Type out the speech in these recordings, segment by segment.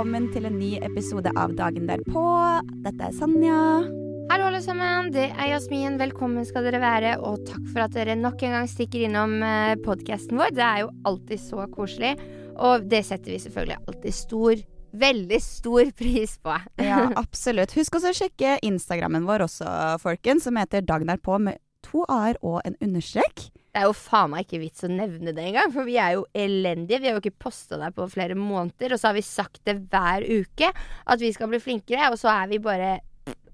velkommen til en ny episode av Dagen derpå. Dette er Sanja. Hallo, alle sammen. Det er Jasmin. Velkommen skal dere være. Og takk for at dere nok en gang stikker innom eh, podkasten vår. Det er jo alltid så koselig. Og det setter vi selvfølgelig alltid stor, veldig stor pris på. Ja, absolutt. Husk også å sjekke Instagrammen vår også, folkens, som heter Dagen derpå med to a-er og en understrek. Det er jo faen meg ikke vits å nevne det engang, for vi er jo elendige. Vi har jo ikke posta der på flere måneder, og så har vi sagt det hver uke at vi skal bli flinkere, og så er vi bare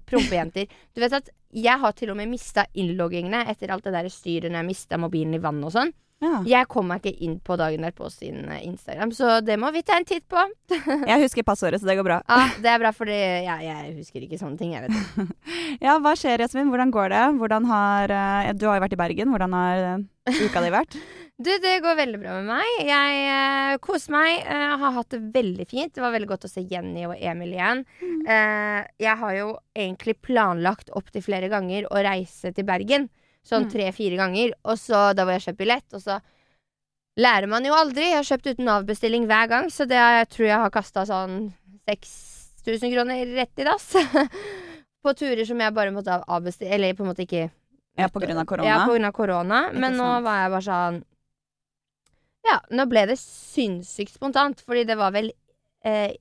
prompejenter. Du vet at jeg har til og med mista innloggingene etter alt det der styret når jeg mista mobilen i vann og sånn. Ja. Jeg kom meg ikke inn på dagen derpå sin eh, Instagram, så det må vi ta en titt på. Jeg husker passordet, så det går bra. Ja, det er bra, for ja, jeg husker ikke sånne ting. Jeg vet. Ja, hva skjer, Jasmin? Hvordan går det? Hvordan har, eh, du har jo vært i Bergen. Hvordan har eh, uka di vært? Du, det går veldig bra med meg. Jeg uh, koser meg. Uh, har hatt det veldig fint. Det var veldig godt å se Jenny og Emil igjen. Eh, jeg har jo egentlig planlagt opptil flere ganger å reise til Bergen. Sånn Mm. tre-fire ganger. Og så da var jeg kjøpt billett, og så lærer man jo aldri. Jeg har kjøpt uten avbestilling hver gang, så det jeg tror jeg har kasta sånn 6000 kroner rett i dass. på turer som jeg bare måtte avbestille Eller på en måte ikke Ja, på grunn av korona? Ja, på grunn av korona. Men nå var jeg bare sånn Ja, nå ble det sinnssykt spontant, fordi det var vel eh,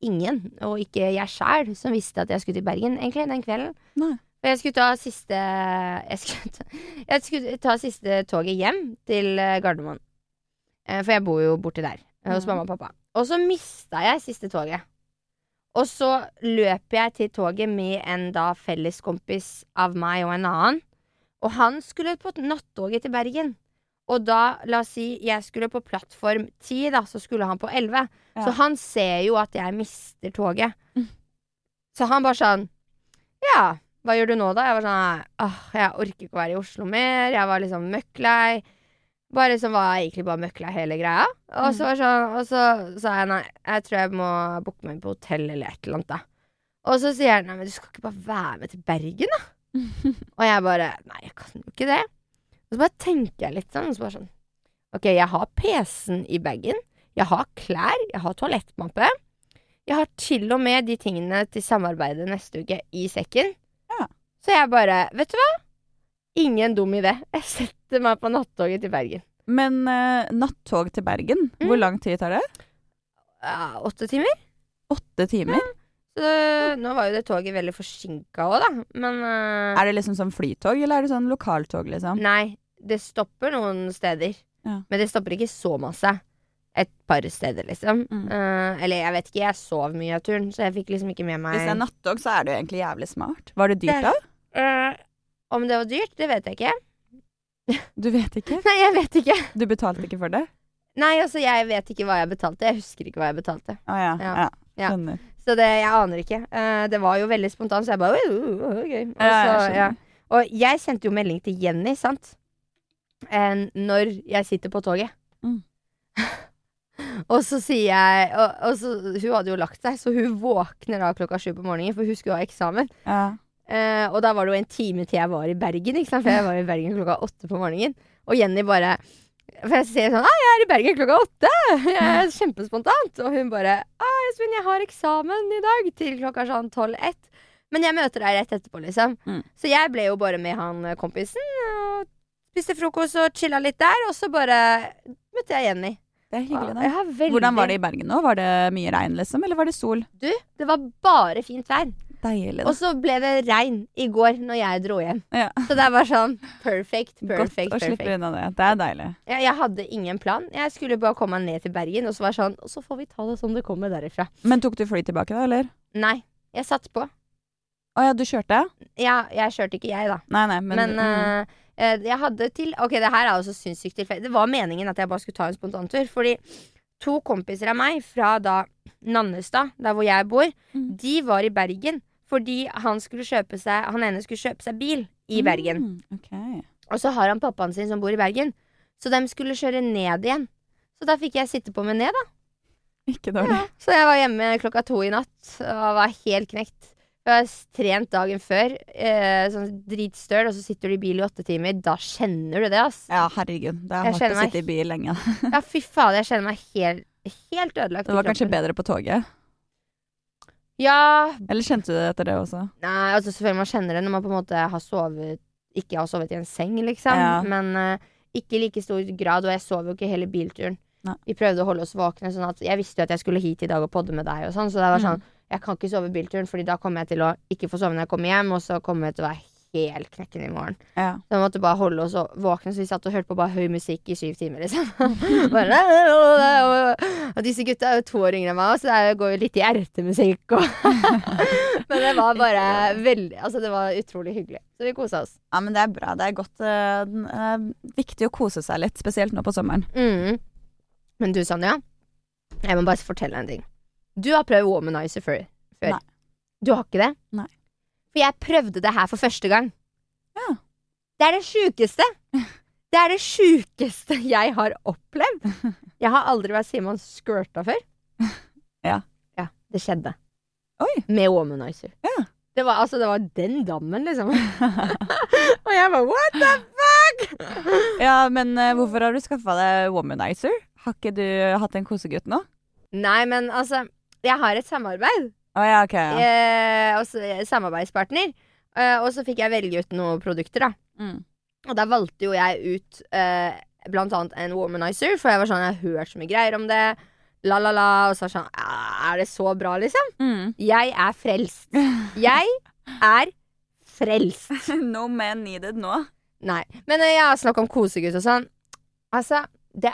ingen, og ikke jeg sjæl, som visste at jeg skulle til Bergen, egentlig, den kvelden. Nei. Jeg skulle ta siste Jeg skulle ta, jeg skulle ta siste toget hjem til eh, Gardermoen. Eh, for jeg bor jo borti der, eh, hos Mhm. mamma og pappa. Og så mista jeg siste toget. Og så løper jeg til toget med en da felleskompis av meg og en annen. Og han skulle på nattoget til Bergen. Og da, la oss si, jeg skulle på plattform 10, da, så skulle han på 11. Ja. Så han ser jo at jeg mister toget. Mm. Så han bare sånn Ja, hva gjør du nå, da? Jeg var sånn Åh, jeg orker ikke å være i Oslo mer. Jeg var liksom møkklei. Bare liksom var jeg egentlig bare møkklei hele greia. Og så, var sånn, og så sa jeg nei, jeg tror jeg må booke meg på hotell eller et eller annet, da. Og så sier han nei, men du skal ikke bare være med til Bergen, da? og jeg bare nei, jeg kan jo ikke det. Og så bare tenker jeg litt sånn, og så bare sånn Ok, jeg har PC-en i bagen. Jeg har klær. Jeg har toalettmappe. Jeg har til og med de tingene til samarbeidet neste uke i sekken. Ja. Så jeg bare Vet du hva? Ingen dum idé. Jeg setter meg på nattoget til Bergen. Men uh, nattog til Bergen, Mm. hvor lang tid tar det? Ja, åtte timer. Åtte timer? Så nå var jo det toget veldig forsinka òg, da. Men uh, Er det liksom sånn flytog, eller er det sånn lokaltog, liksom? Nei, det stopper noen steder. Ja. Men det stopper ikke så masse. Et par steder, liksom. Mm. Uh, eller jeg vet ikke, jeg sov mye av turen, så jeg fikk liksom ikke med meg Hvis det er nattog, så er det jo egentlig jævlig smart. Var det dyrt, da? Eh, Om det var dyrt, det vet jeg ikke. Du vet ikke? Nei, jeg vet ikke. Du betalte ikke for det? Nei, altså, jeg vet ikke hva jeg betalte. Jeg husker ikke hva jeg betalte. Ah, ja. Ja. ja. Ja. Skjønner. Så det, jeg aner ikke. Uh, det var jo veldig spontant, så jeg bare uh, oi, oi, ok. Og, Ja, jeg så, ja. og jeg sendte jo melding til Jenny, sant? Eh, når jeg sitter på toget. Mm. og så sier jeg og, og så, Hun hadde jo lagt seg, så hun våkner da klokka sju på morgenen, for hun skulle ha eksamen. Ja. Eh, og da var det jo en time til jeg var i Bergen, for jeg var i Bergen klokka åtte på morgenen. Og Jenny bare For jeg sier sånn 'Å, jeg er i Bergen klokka åtte!' Jeg er kjempespontant. Og hun bare 'Å, Jasmin, jeg har eksamen i dag til klokka sånn tolv-ett'. Men jeg møter deg rett etterpå, liksom. Mm. Så jeg ble jo bare med han eh, kompisen. Og spiste frokost og chilla litt der. Og så bare møtte jeg Jenny. Det er hyggelig, da. Ja. Hvordan var det i Bergen nå? Var det mye regn, liksom, eller var det sol? Du, det var bare fint vær. Deilig, Og så ble det regn i går når jeg dro hjem. Ja. Så det var sånn perfect, Godt perfect, å slippe perfect. unna det. Det er deilig. Jeg, jeg hadde ingen plan. Jeg skulle bare komme ned til Bergen, og så var det sånn Og så får vi ta det som det kommer derifra. Men tok du fly tilbake, da, eller? Nei, jeg satt på. Å ja, du kjørte? Ja, jeg kjørte ikke, jeg, da. Nei, nei, men, Men, mm. eh, jeg hadde til Ok, det her er også sinnssykt tilfeldig. Det var meningen at jeg bare skulle ta en spontantur. Fordi to kompiser av meg fra da Nannestad, der hvor jeg bor, Mm. de var i Bergen fordi han seg Han ene skulle kjøpe seg bil i Bergen. Mm, ok. Og så har han pappaen sin som bor i Bergen. Så de skulle kjøre ned igjen. Så da fikk jeg sitte på med ned, da. Ikke dårlig. Ja. Så jeg var hjemme klokka to i natt og var helt knekt. Jeg har trent dagen før, eh, sånn dritstøl, og så sitter du i bil i åtte timer. Da kjenner du det, ass. Ja, herregud. Det er Jeg hardt å sitte i bil lenge. Ja, fy faen, jeg kjenner meg helt, helt ødelagt. Det var kanskje bedre på toget. Ja, Eller kjente du det etter det også? Nei, altså selvfølgelig man kjenner det når man på en måte har sovet Ikke har sovet i en seng, liksom. Ja. Men uh, ikke i like stor grad, og jeg sov jo ikke hele bilturen. Nei. Vi prøvde å holde oss våkne, sånn at jeg visste jo at jeg skulle hit i dag og podde med deg og sånn, så det var Mm. sånn Jeg kan ikke sove bilturen, Fordi da kommer jeg til å ikke få sove når jeg kommer hjem, og så kommer jeg til å være helt knekken i morgen. Ja. Så vi måtte bare holde oss våkne, så vi satt og hørte på bare høy musikk i syv timer, liksom. bare, og disse gutta er jo to år yngre enn meg, så det går jo litt i ertemusikk og Men det var bare veldig Altså, det var utrolig hyggelig. Så vi kosa oss. ja, men det er bra. Det er godt er viktig å kose seg litt, spesielt nå på sommeren. Mm. Men du, Sanja, jeg må bare fortelle en ting. Du har prøvd womanizer før. før. Du har ikke det? Nei. For jeg prøvde det her for første gang. Ja. Det er det sjukeste. Det er det sjukeste jeg har opplevd. Jeg har aldri vært Simon skørta før. Ja. Ja, det skjedde. Oi. Med womanizer. Ja. Det var, altså, det var den dammen, liksom. Og jeg bare what the fuck? Ja, men uh, hvorfor har du skaffa deg womanizer? Har ikke du hatt en kosegutt nå? Nei, men altså Jeg har et samarbeid. Å ja, okay, Ja. Eh, også, eh, samarbeidspartner. Eh, og så fikk jeg velge ut noen produkter, da. Mm. Og da valgte jo jeg ut eh, blant annet en womanizer, for jeg var sånn, jeg har hørt så mye greier om det. La, la, la. Og så var sånn "Ah, Er det så bra, liksom? Mm. Jeg er frelst. Jeg er frelst. no man needed nå. Nei. Men eh, jeg har snakket om kosegutt og sånn. Altså, det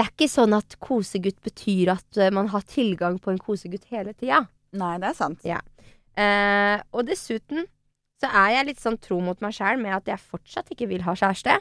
Det er ikke sånn at kosegutt betyr at eh, man har tilgang på en kosegutt hele tida. Nei, det er sant. Eh, og dessuten så er jeg litt sånn tro mot meg sjæl med at jeg fortsatt ikke vil ha kjæreste.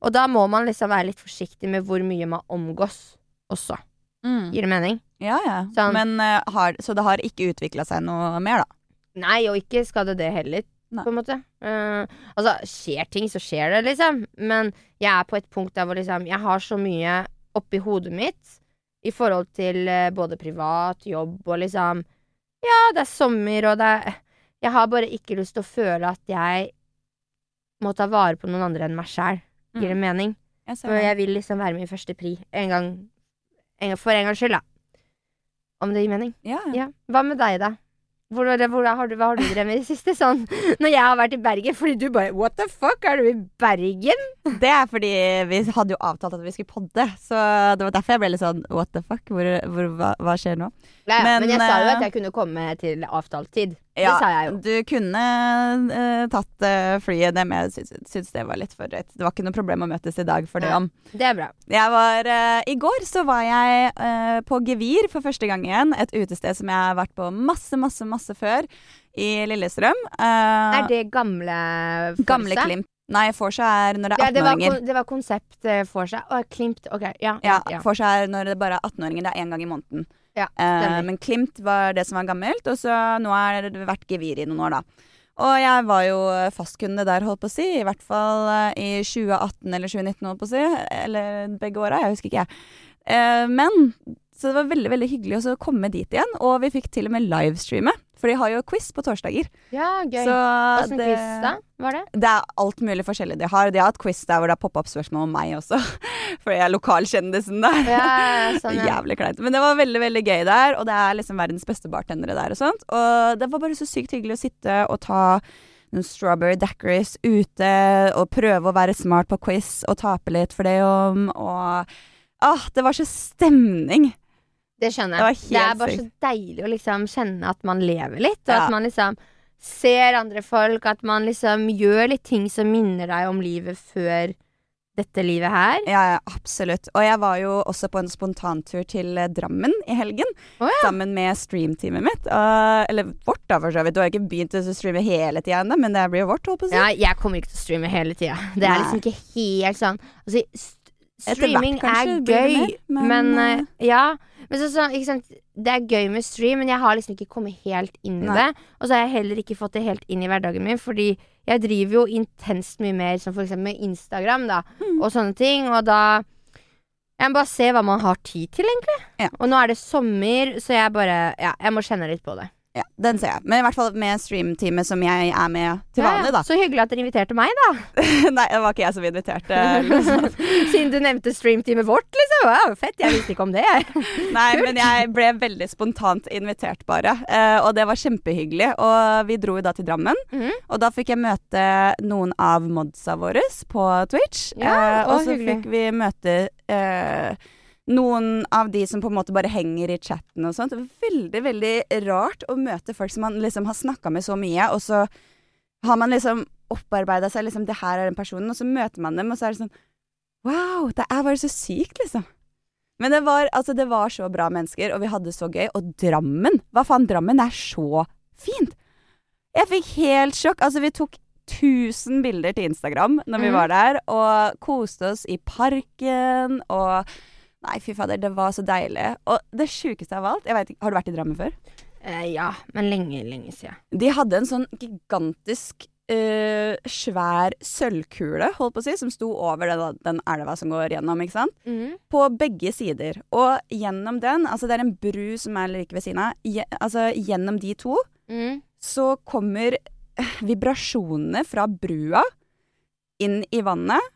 Og da må man liksom være litt forsiktig med hvor mye man omgås også. Mm. Gir det mening? Ja, ja. Sånn. Men, uh, har, så det har ikke utvikla seg noe mer, da? Nei, og ikke skal det det heller, Nei. på en måte. Uh, altså, skjer ting, så skjer det, liksom. Men jeg er på et punkt der hvor liksom Jeg har så mye oppi hodet mitt i forhold til eh, både privat, jobb og liksom Ja, det er sommer, og det er Jeg har bare ikke lyst til å føle at jeg må ta vare på noen andre enn meg sjæl. Gir det mening? Jeg For jeg vil liksom være min første pri. En gang, en gang For en gangs skyld, da. Om det gir mening? Ja, ja. Ja. Hva med deg, da? Hvor, hvor, har du, hva har du drevet med i det siste? Sånn, når jeg har vært i Bergen, fordi du bare What the fuck, er du i Bergen? Det er fordi vi hadde jo avtalt at vi skulle podde, så det var derfor jeg ble litt sånn what the fuck, hvor, hvor, hva, hva skjer nå? Ja, ja, men, Men, jeg sa jo eh, at jeg kunne komme til avtalt tid. Ja, det sa jeg jo. Du kunne uh, tatt uh, flyet, det, men jeg syns, det var litt for drøyt. Det var ikke noe problem å møtes i dag for det om. Det er bra. Var, uh, I går så var jeg på Gevir for første gang igjen. Et utested som jeg har vært på masse, masse, masse før. I Lillestrøm. Er det gamle Forsa? Gamle Klimt. Nei, Forsa er når det er 18-åringer. Ja, det var konsept Forsa. Å, Klimt. Ok, ja. Ja, ja. Forsa er når det bare er 18-åringer. Det er én gang i måneden. Ja, Eh, men Klimt var det som var gammelt, og så nå har det vært Gevir i noen år, da. Og jeg var jo fastkunde der, holdt på å si. I hvert fall eh, i 2018 eller 2019, holdt på å si. Eller begge åra, jeg husker ikke, jeg. Eh, men så det var veldig veldig hyggelig å komme dit igjen, og vi fikk til og med livestreame. For de har jo quiz på torsdager. ja, gøy. Så Åssen det, quiz, da? Var det? det er alt mulig forskjellig de har. De har hatt quiz der hvor det har poppa opp spørsmål om meg også. For jeg er lokalkjendisen der. Ja, sånn, ja. Jævlig kleint. Men det var veldig veldig gøy der, og det er liksom verdens beste bartendere der og sånt. Og det var bare så sykt hyggelig å sitte og ta noen strawberry daiquiris ute og prøve å være smart på quiz og tape litt for det om, og ah, det var så stemning. Det skjønner jeg. Det, er bare bare så deilig å liksom kjenne at man lever litt, og Ja. at man liksom ser andre folk, at man liksom gjør litt ting som minner deg om livet før dette livet her. Ja, ja, absolutt. Og jeg var jo også på en spontantur til eh, Drammen i helgen. Oh, ja. Sammen med streamteamet mitt. Og, eller vårt, da, for så vidt. Du har ikke begynt å streame hele tida ennå, men det blir jo vårt, holdt på å si. Ja, jeg kommer ikke til å streame hele tida. Det er Nei. liksom ikke helt sånn Altså, streaming kanskje er gøy, mer, men, men, uh, Ja. Men så, så, ikke sant Det er gøy med stream, men jeg har liksom ikke kommet helt inn i Nei. det. Og så har jeg heller ikke fått det helt inn i hverdagen min, fordi jeg driver jo intenst mye mer som for eksempel med Instagram, da, Mm. og sånne ting, og da Jeg må bare se hva man har tid til, egentlig. Ja. Og nå er det sommer, så jeg bare Ja, jeg må kjenne litt på det. Ja, den ser jeg. Men i hvert fall med streamteamet som jeg er med til vanlig, vanlig, ja. da. Så hyggelig at dere inviterte meg, da. Nei, det var ikke jeg som inviterte. liksom. Siden du nevnte streamteamet vårt, liksom. wow, fett. Jeg visste ikke om det, jeg. Nei, men jeg ble veldig spontant invitert, bare. Eh, og det var kjempehyggelig. Og vi dro jo da til Drammen. Mhm. Og da fikk jeg møte noen av modsa våre på Twitch. Ja, eh, og så hyggelig. fikk vi møte eh, noen av de som på en måte bare henger i chatten og sånt. Veldig, veldig rart å møte folk som man liksom har snakka med så mye, og så har man liksom opparbeida seg liksom Det her er den personen, og så møter man dem, og så er det sånn Wow, det er bare så sykt, liksom. Men det var, altså, det var så bra mennesker, og vi hadde det så gøy. Og Drammen! Hva faen, Drammen er så fint! Jeg fikk helt sjokk. Altså, vi tok 1000 bilder til Instagram når vi Mhm. var der, og koste oss i parken og Nei, fy fader, det var så deilig. Og det sjukeste av alt jeg vet ikke, Har du vært i Drammen før? Eh, ja, men lenge, lenge siden. De hadde en sånn gigantisk eh, svær sølvkule, holdt på å si, som sto over den, den elva som går gjennom, ikke sant? Mm. På begge sider. Og gjennom den, altså det er en bru som er like ved siden av, je, altså gjennom de to, mm. så kommer eh, vibrasjonene fra brua inn i vannet.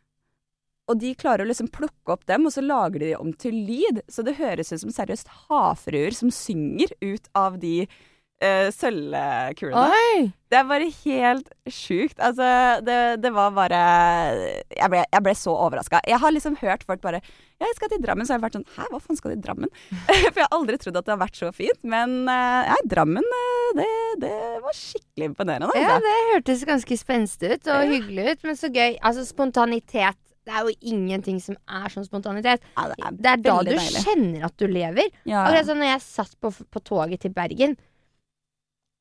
Og de klarer å liksom plukke opp dem, og så lager de om til lyd. Så det høres ut som seriøst havfruer som synger ut av de uh, sølvkulene. Det er bare helt sjukt. Altså, det, det var bare Jeg ble, jeg ble så overraska. Jeg har liksom hørt folk bare Ja, jeg skal til Drammen. Så har jeg vært sånn Hæ, hva faen skal du til Drammen? For jeg har aldri trodd at det har vært så fint. Men uh, ja, Drammen, eh, det, det var skikkelig imponerende. Ja, Altså. det hørtes ganske spenstig ut og Ja. hyggelig ut, men så gøy. Altså, spontanitet. Det er jo ingenting som er sånn spontanitet. Ja, det er Det er da du deilig. kjenner at du lever. Ja. Akkurat som når jeg satt på, på toget til Bergen.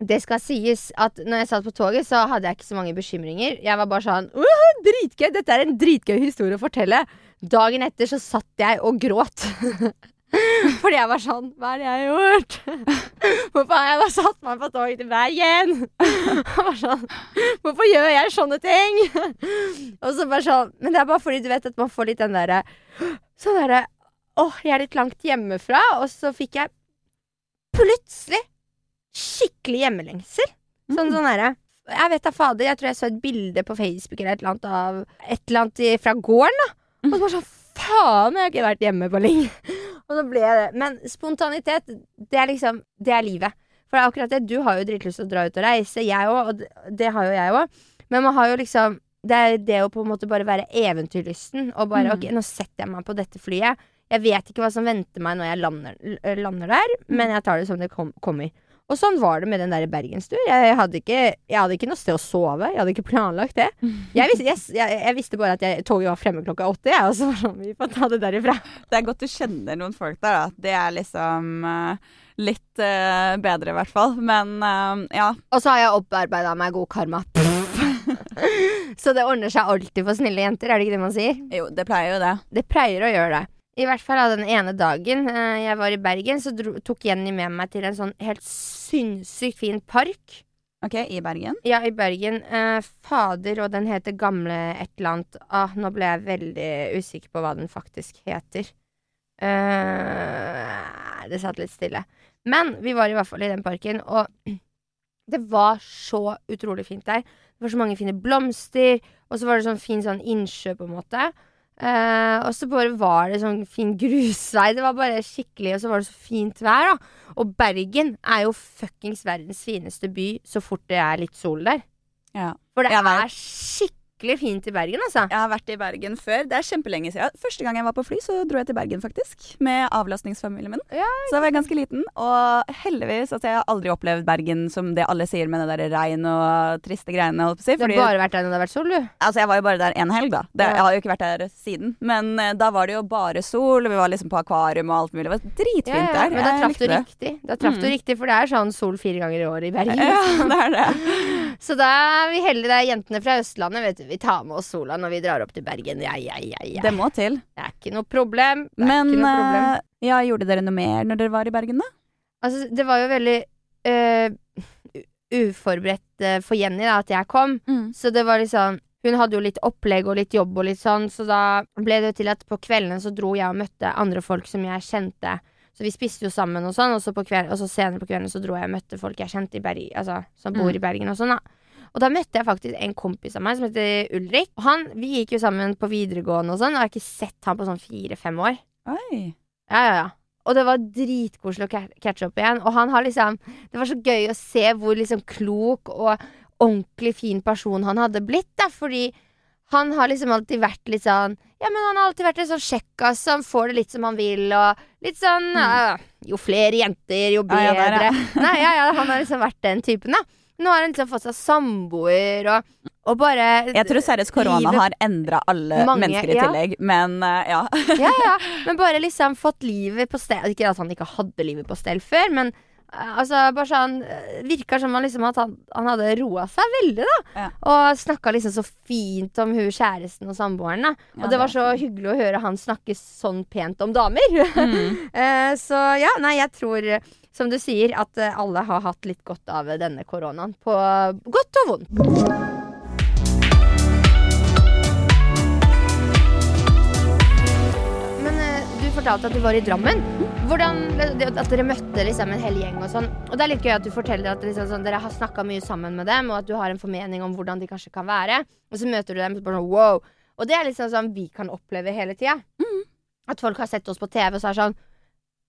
Det skal sies at når jeg satt på toget, så hadde jeg ikke så mange bekymringer. Jeg var bare sånn «Åh, Dritgøy! Dette er en dritgøy historie å fortelle. Dagen etter så satt jeg og gråt. Fordi jeg var sånn Hva er det jeg har gjort? Hvorfor har jeg bare satt meg på toget til Bergen? Jeg var sånn Hvorfor gjør jeg sånne ting? Og så bare sånn Men det er bare fordi du vet at man får litt den derre Sånn derre Åh, jeg er litt langt hjemmefra, og så fikk jeg plutselig skikkelig hjemmelengsel. Sånn Mm. sånn derre Jeg vet da fader, jeg tror jeg så et bilde på Facebook eller et eller annet av et eller annet fra gården, da. Og så bare sånn Faen, jeg har ikke vært hjemme på lenge. Og så ble jeg det. Men spontanitet, det er liksom Det er livet. For det er akkurat det. Du har jo dritlyst til å dra ut og reise, jeg òg, og det, det har jo jeg òg. Men man har jo liksom Det er det å på en måte bare være eventyrlysten og bare Mm. OK, nå setter jeg meg på dette flyet. Jeg vet ikke hva som venter meg når jeg lander, lander der, men jeg tar det som det kom, kommer. Og sånn var det med den der bergenstur. Jeg hadde, ikke, jeg hadde ikke noe sted å sove. Jeg hadde ikke planlagt det. Jeg visste, jeg, jeg, jeg visste bare at jeg, toget var fremme klokka åtte, jeg, og så var sånn Vi får ta det derifra. Det er godt du kjenner noen folk der, da. Det er liksom uh, litt uh, bedre, i hvert fall. Men uh, ja. Og så har jeg opparbeida meg god karma. så det ordner seg alltid for snille jenter, er det ikke det man sier? Jo, det pleier jo det. Det pleier å gjøre det. I hvert fall av den ene dagen eh, jeg var i Bergen, så dro, tok Jenny med meg til en sånn helt sinnssykt fin park. OK, i Bergen. Ja, i Bergen. Eh, fader, og den heter Gamle et eller annet. Ah, nå ble jeg veldig usikker på hva den faktisk heter. Eh, det satt litt stille. Men vi var i hvert fall i den parken, og det var så utrolig fint der. Det var så mange fine blomster, og så var det sånn fin sånn innsjø, på en måte. Eh, og så bare var det sånn fin grusvei. Det var bare skikkelig, og så var det så fint vær, da. Og Bergen er jo fuckings verdens fineste by så fort det er litt sol der. Ja. For det er skikkelig fint i Bergen, altså. Jeg har vært i Bergen før. Det er kjempelenge siden. Første gang jeg var på fly, så dro jeg til Bergen, faktisk. Med avlastningsfamilien min. Ja, så da var jeg ganske liten. Og heldigvis, altså jeg har aldri opplevd Bergen som det alle sier med det der regn og triste greiene. Holdt på å si, Du har bare vært der når det har vært sol, du. altså jeg var jo bare der en helg, da. Det, Ja. Jeg har jo ikke vært der siden. Men uh, da var det jo bare sol, vi var liksom på akvarium og alt mulig. Det var dritfint der. Men da traff du riktig. Da traff du Mm. riktig, for det er sånn sol fire ganger i året i Bergen. Ja, det er det. Så da er vi heldige, det er jentene fra Østlandet, vet du. Vi tar med oss sola når vi drar opp til Bergen. Ja, ja, ja, ja. Det må til. Det er ikke noe problem. Det Men noe problem. eh, ja, gjorde dere noe mer når dere var i Bergen, da? Altså, det var jo veldig uh, uforberedt uh, for Jenny da, at jeg kom. Så det var liksom Hun hadde jo litt opplegg og litt jobb og litt sånn, så da ble det til at på kveldene så dro jeg og møtte andre folk som jeg kjente. Så vi spiste jo sammen og sånn, og så, på kveld, og så senere på kvelden så dro jeg og møtte folk jeg kjente i Bergen, altså, som bor Mm. i Bergen og sånn, da. Og da møtte jeg faktisk en kompis av meg som heter Ulrik. Og han, vi gikk jo sammen på videregående og sånn, og jeg har ikke sett han på sånn fire-fem år. Oi. Ja, ja, ja. Og det var dritkoselig å catche opp igjen. Og han har liksom Det var så gøy å se hvor liksom klok og ordentlig fin person han hadde blitt, da, fordi han har liksom alltid vært litt sånn Ja, men han har alltid vært litt sånn kjekkas, så han får det litt som han vil, og litt sånn øh, Jo flere jenter, jo bedre. Ja, ja, bedre. ja. Nei, ja, ja, han har liksom vært den typen, da. Nå har han liksom fått seg samboer, og, og bare Jeg tror seriøst korona Livet- har endra alle Mange, mennesker i tillegg, men uh, ja. Ja, ja, men bare liksom fått livet på stell Ikke at han ikke hadde livet på stell før, men altså bare sånn eh, Virka som han liksom at han, han hadde roa seg veldig, da. Ja. Og snakka liksom så fint om hun kjæresten og samboeren, da. Og Ja, det var så hyggelig å høre han snakke sånn pent om damer. Mm. Eh, så ja, nei, jeg tror, eh, som du sier, at eh, alle har hatt litt godt av eh, denne koronaen. På godt og vondt. Fortalte at du var i Drammen. Hvordan, At dere møtte liksom en hel gjeng og sånn. Og det er litt gøy at du forteller at liksom sånn, dere har snakka mye sammen med dem, og at du har en formening om hvordan de kanskje kan være. Og så møter du dem og så bare sånn wow. Og det er liksom sånn vi kan oppleve hele tida. At folk har sett oss på TV og så er sånn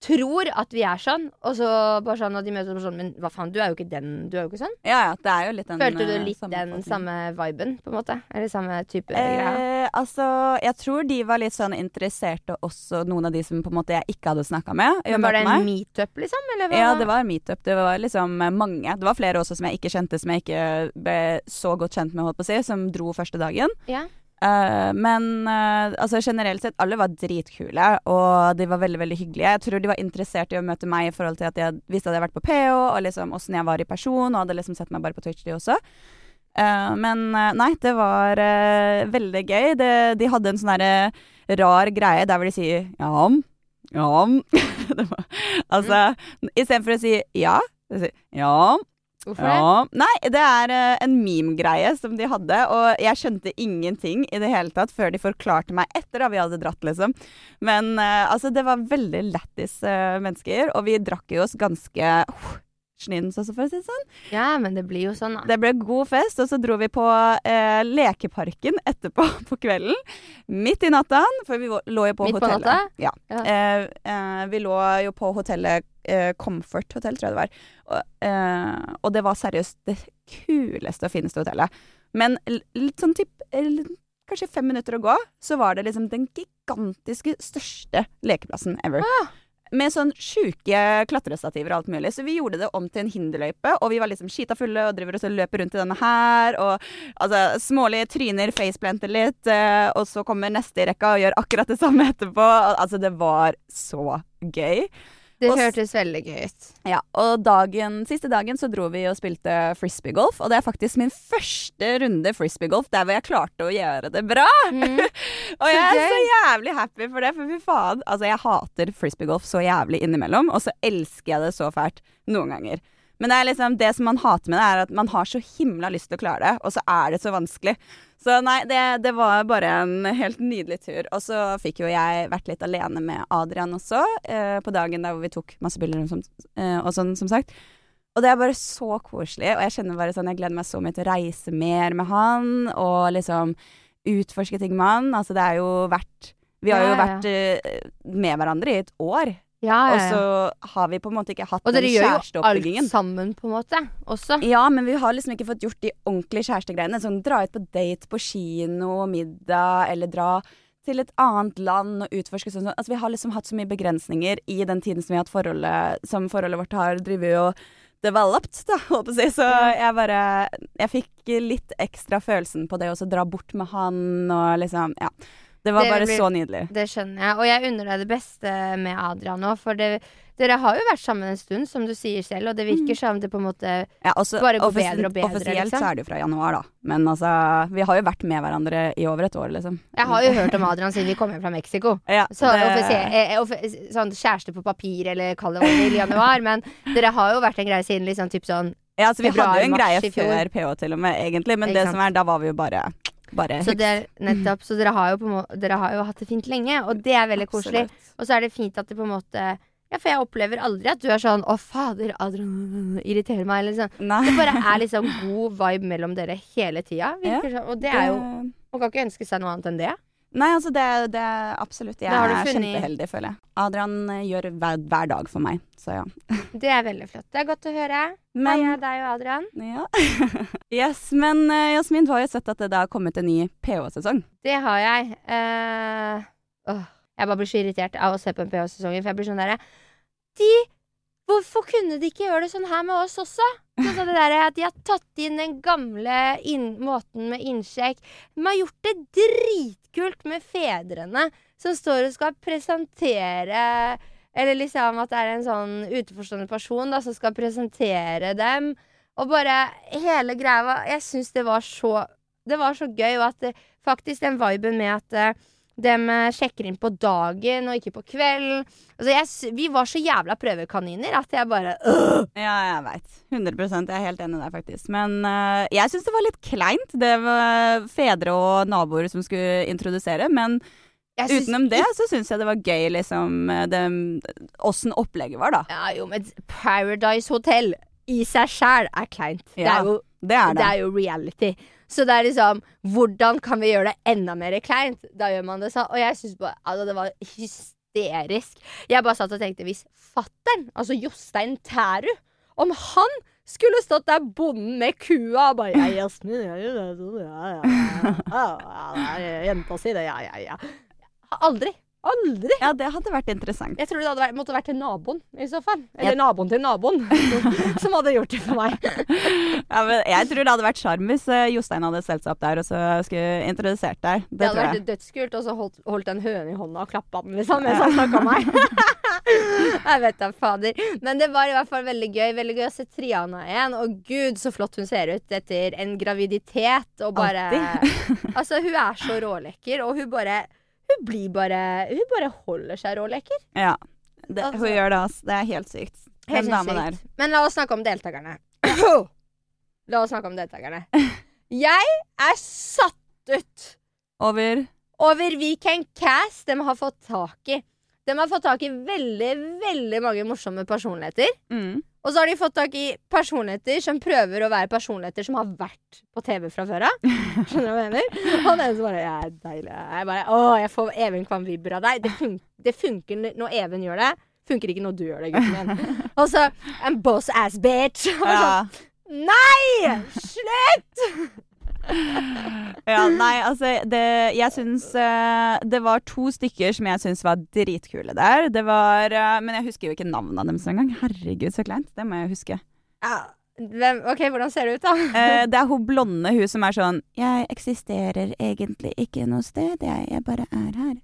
Tror at vi er sånn, og så bare sånn, og de møter oss sånn Men hva faen, du er jo ikke den, du er jo ikke sånn. ja, ja, det er jo litt den Følte du litt litt den sammenfatningen. samme viben, på en måte? Eller samme type eh, Eh, altså, jeg tror de var litt sånn interesserte også, noen av de som på en måte jeg ikke hadde snakka med. Men var det en meetup, liksom? Eller? Ja, det var meetup. Det var liksom eh, mange. Det var flere også som jeg ikke kjente, som jeg ikke ble så godt kjent med, holdt på å si, som dro første dagen. Ja. Eh, men uh, altså generelt sett, alle var dritkule, og de var veldig veldig hyggelige. Jeg tror de var interessert i å møte meg i forhold til at jeg visste at jeg hadde vært på PH, og liksom åssen jeg var i person, og hadde liksom sett meg bare på Twitch, de også. Uh, men nei, det var veldig gøy. Det, de hadde en sånn derre rar greie der hvor de sier ja, ja det var, Altså, istedenfor å si ja, de sier ja. Hvorfor det? Ja. Nei, det er eh, en meme-greie som de hadde, og jeg skjønte ingenting i det hele tatt før de forklarte meg etter da vi hadde dratt, liksom. Men eh, altså, det var veldig lættis eh, mennesker, og vi drakk jo oss ganske uh, snins også, for å si det sånn. Ja, men det blir jo sånn, da. Det ble god fest, og så dro vi på eh, lekeparken etterpå på kvelden. Midt i natta, for vi lå jo på Midt på hotellet. natta? Ja. Ja. Eh, eh, vi lå jo på hotellet eh, Comfort Hotel, tror jeg det var. Og, eh, og det var seriøst det kuleste og fineste hotellet. Men litt sånn typ eh, Kanskje fem minutter å gå, så var det liksom den gigantiske største lekeplassen ever. Med sånn sjuke klatrestativer og alt mulig. Så vi gjorde det om til en hinderløype, og vi var liksom skita fulle og driver og så løper rundt i denne her. Og altså, smålige tryner faceplanter litt, eh, og så kommer neste i rekka og gjør akkurat det samme etterpå. Altså, det var så gøy. Det Og hørtes veldig gøy ut. Ja, og dagen, siste dagen så dro vi og spilte frisbeegolf, og det er faktisk min første runde frisbeegolf der hvor jeg klarte å gjøre det bra. Mm. Og jeg er så jævlig happy for det, for fy faen. Altså, jeg hater frisbeegolf så jævlig innimellom, og så elsker jeg det så fælt noen ganger. Men det er liksom det som man hater med det, er at man har så himla lyst til å klare det, og så er det så vanskelig. Så nei, det, det var bare en helt nydelig tur. Og så fikk jo jeg vært litt alene med Adrian også, eh, på dagen der hvor vi tok masse bilder og, sånt, eh, og sånn, som sagt. Og det er bare så koselig, og jeg kjenner bare sånn, jeg gleder meg så mye til å reise mer med han, og liksom utforske ting med han. Altså det er jo verdt Vi har jo vært eh, med hverandre i et år, Ja, og ja, Og så har vi på en måte ikke hatt Og dere gjør jo alt sammen, på en måte. Også. Ja, men vi har liksom ikke fått gjort de ordentlige kjærestegreiene. Sånn dra ut på date på kino, middag, eller dra til et annet land og utforske sånn. Altså, vi har liksom hatt så mye begrensninger i den tiden som vi har hatt forholdet, som forholdet vårt har drevet og developed, da, å si. Så jeg bare Jeg fikk litt ekstra følelsen på det å dra bort med han og liksom Ja. Det var Det bare blir- så nydelig. Det skjønner jeg. Og jeg unner deg det beste med Adrian nå, for det, dere har jo vært sammen en stund, som du sier selv, og det virker som det på en måte Ja, også, Bare går bedre og bedre, Offisielt liksom. så er det jo fra januar, da. Men altså Vi har jo vært med hverandre i over et år, liksom. Jeg har jo hørt om Adrian siden vi kom hjem fra Mexico. Ja, Så det- eh, offi- sånn kjæreste på papir, eller kall det hva i januar. Men dere har jo vært en greie siden liksom typ sånn Ja, altså Vi hadde jo en greie før PH til og med, egentlig. Men det som er, da var vi jo bare Bare Så det nettopp Så dere har jo på en måte Dere har jo hatt det fint lenge, og det er veldig koselig. Absolutt. Og så er det fint at det på en måte Ja, for jeg opplever aldri at du er sånn 'Å, fader, Adrian irriterer meg', eller sånn. Nei. Det bare er liksom god vibe mellom dere hele tida. Virker sånn. Og det er jo Man kan ikke ønske seg noe annet enn det. Nei, altså det, det er absolutt Jeg er kjempeheldig, føler jeg. Adrian eh, gjør hver, hver dag for meg, så ja. Det er veldig flott. Det er godt å høre. Men, Heia deg og Adrian. ja. yes, men eh, Jasmin, du har jo sett at det har kommet en ny PH-sesong. Det har jeg. Uh, åh, jeg bare blir så irritert av å se på en PH-sesong, for jeg blir sånn derre De Hvorfor kunne de ikke gjøre det sånn her med oss også? Altså det der at De har tatt inn den gamle inn, måten med innsjekk. De har gjort det dritkult med fedrene som står og skal presentere Eller liksom at det er en sånn utenforstående person da, som skal presentere dem. Og bare hele greia Jeg syns det var så Det var så gøy, og at det, faktisk den viben med at eh, de eh, sjekker inn på dagen og ikke på kvelden. Altså, jeg, vi var så jævla prøvekaniner at jeg bare øh. Ja, jeg veit. 100 Jeg er helt enig der, faktisk. Men uh, jeg syns det var litt kleint. Det var fedre og naboer som skulle introdusere. Men utenom det så syns jeg det var gøy, liksom åssen opplegget var, da. Ja, jo, men Paradise Hotel i seg sjæl er kleint. Det, er jo, Det er det det. er jo reality. Så det er liksom Hvordan kan vi gjøre det enda mer kleint? Da gjør man det sånn. Og jeg syns altså, det var hysterisk. Jeg bare satt og tenkte hvis fattern, altså Jostein Tæru, om han skulle stått der bonden med kua og bare Ja, Jasmin, ja, ja, ja, ja, ja, ja, ja, ja, jenta si det, ja, ja, ja. Aldri. Aldri. Ja, det hadde vært interessant. Jeg tror det hadde vært, måtte vært til naboen, i så fall. Eller naboen til naboen, som hadde gjort det for meg. Ja, men jeg tror det hadde vært sjarm hvis eh, Jostein hadde stelt seg opp der og så skulle introdusert deg. Det, Det hadde vært dødskult, og så holdt, holdt en høne i hånda og klappa den, liksom, mens han snakka om meg. jeg vet da, fader. Men det var i hvert fall veldig gøy. Veldig gøy å se Triana igjen. Og gud, så flott hun ser ut etter en graviditet. Og bare Altså, hun er så rålekker, og hun bare Hun blir bare Hun bare holder seg råleker. Ja. Det, Altså- hun gjør det, altså. Det er helt sykt. Helt sykt. Men la oss snakke om deltakerne. la oss snakke om deltakerne. Jeg er satt ut Over over Weekend Cast. De har fått tak i De har fått tak i veldig, veldig mange morsomme personligheter. mm. Og så har de fått tak i personligheter som prøver å være personligheter som har vært på TV fra før av. Skjønner du hva jeg mener? Og den som bare Jeg er deilig. Jeg bare Å, jeg får Even Kvam Vibber av deg. Det, fun det funker når Even gjør det. Funker ikke når du gjør det, gutten min. Og så I'm boss ass bitch. Og så, Ja. Nei! Slutt! Ja, nei, altså det, Jeg syns uh, det var to stykker som jeg syns var dritkule der. Det var uh, Men jeg husker jo ikke navnene deres engang. Herregud, så kleint. Det må jeg huske. Ja, hvem, OK, hvordan ser det ut, da? Eh, det er hun blonde, hun som er sånn Jeg eksisterer egentlig ikke noe sted, jeg, jeg bare er her.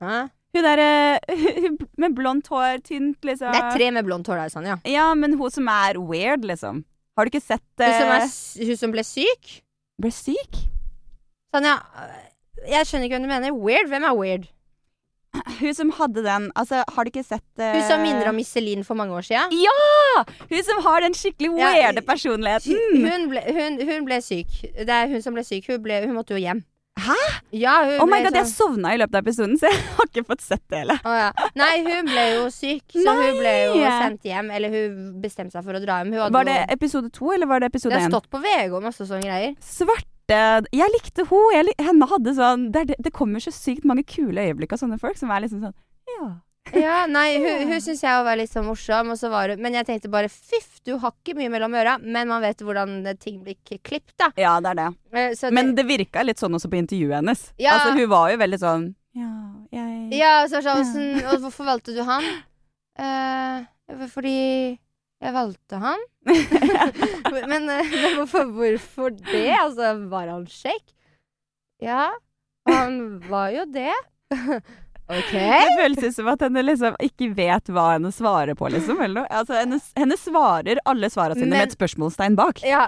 Hæ? Hun derre hun med blondt hår, tynt, liksom. Det er tre med blondt hår der, sånn, ja. Ja, men hun som er weird, liksom. Har du ikke sett Hun som, er, eh, hun som ble syk? Ble syk? Sånn, ja. Jeg skjønner ikke hva du mener. Weird? Hvem er weird? Hun som hadde den Altså, har du ikke sett uh... Hun som minner om Iselin for mange år siden? Ja! Hun som har den skikkelig Ja, weirde personligheten. Hun ble, hun, hun ble syk. Det er hun som ble syk. Hun, ble, hun måtte jo hjem. Hæ? Ja, Oh my god, jeg sånn sovna i løpet av episoden, så jeg har ikke fått sett det hele. Oh, ja. Nei, hun ble jo syk, så hun ble jo sendt hjem. Eller hun bestemte seg for å dra hjem. Var det episode to, eller var det det har stått på VG og masse sånne greier. Svarte Jeg likte henne. Lik- henne hadde sånn det, det, det kommer så sykt mange kule øyeblikk av sånne folk som er liksom sånn Ja. Ja, nei, hun, hun syns jeg var litt sånn morsom, så var Men jeg tenkte bare fiff, du har ikke mye mellom øra, men man vet hvordan ting blir klippet, da. Ja, det er det. Eh, Så Men det virka litt sånn også på intervjuet hennes. Ja. Altså, hun var jo veldig sånn Ja, jeg Ja, så sa hun sånn Og hvorfor valgte du han? Eh, fordi jeg valgte han. men, eh, men hvorfor, hvorfor det? Altså, var han kjekk? Ja, han var jo det. OK. Det føles som at henne liksom ikke vet hva henne svarer på, liksom. Altså, henne, henne svarer alle svarene sine Men- med et spørsmålstegn bak. Ja.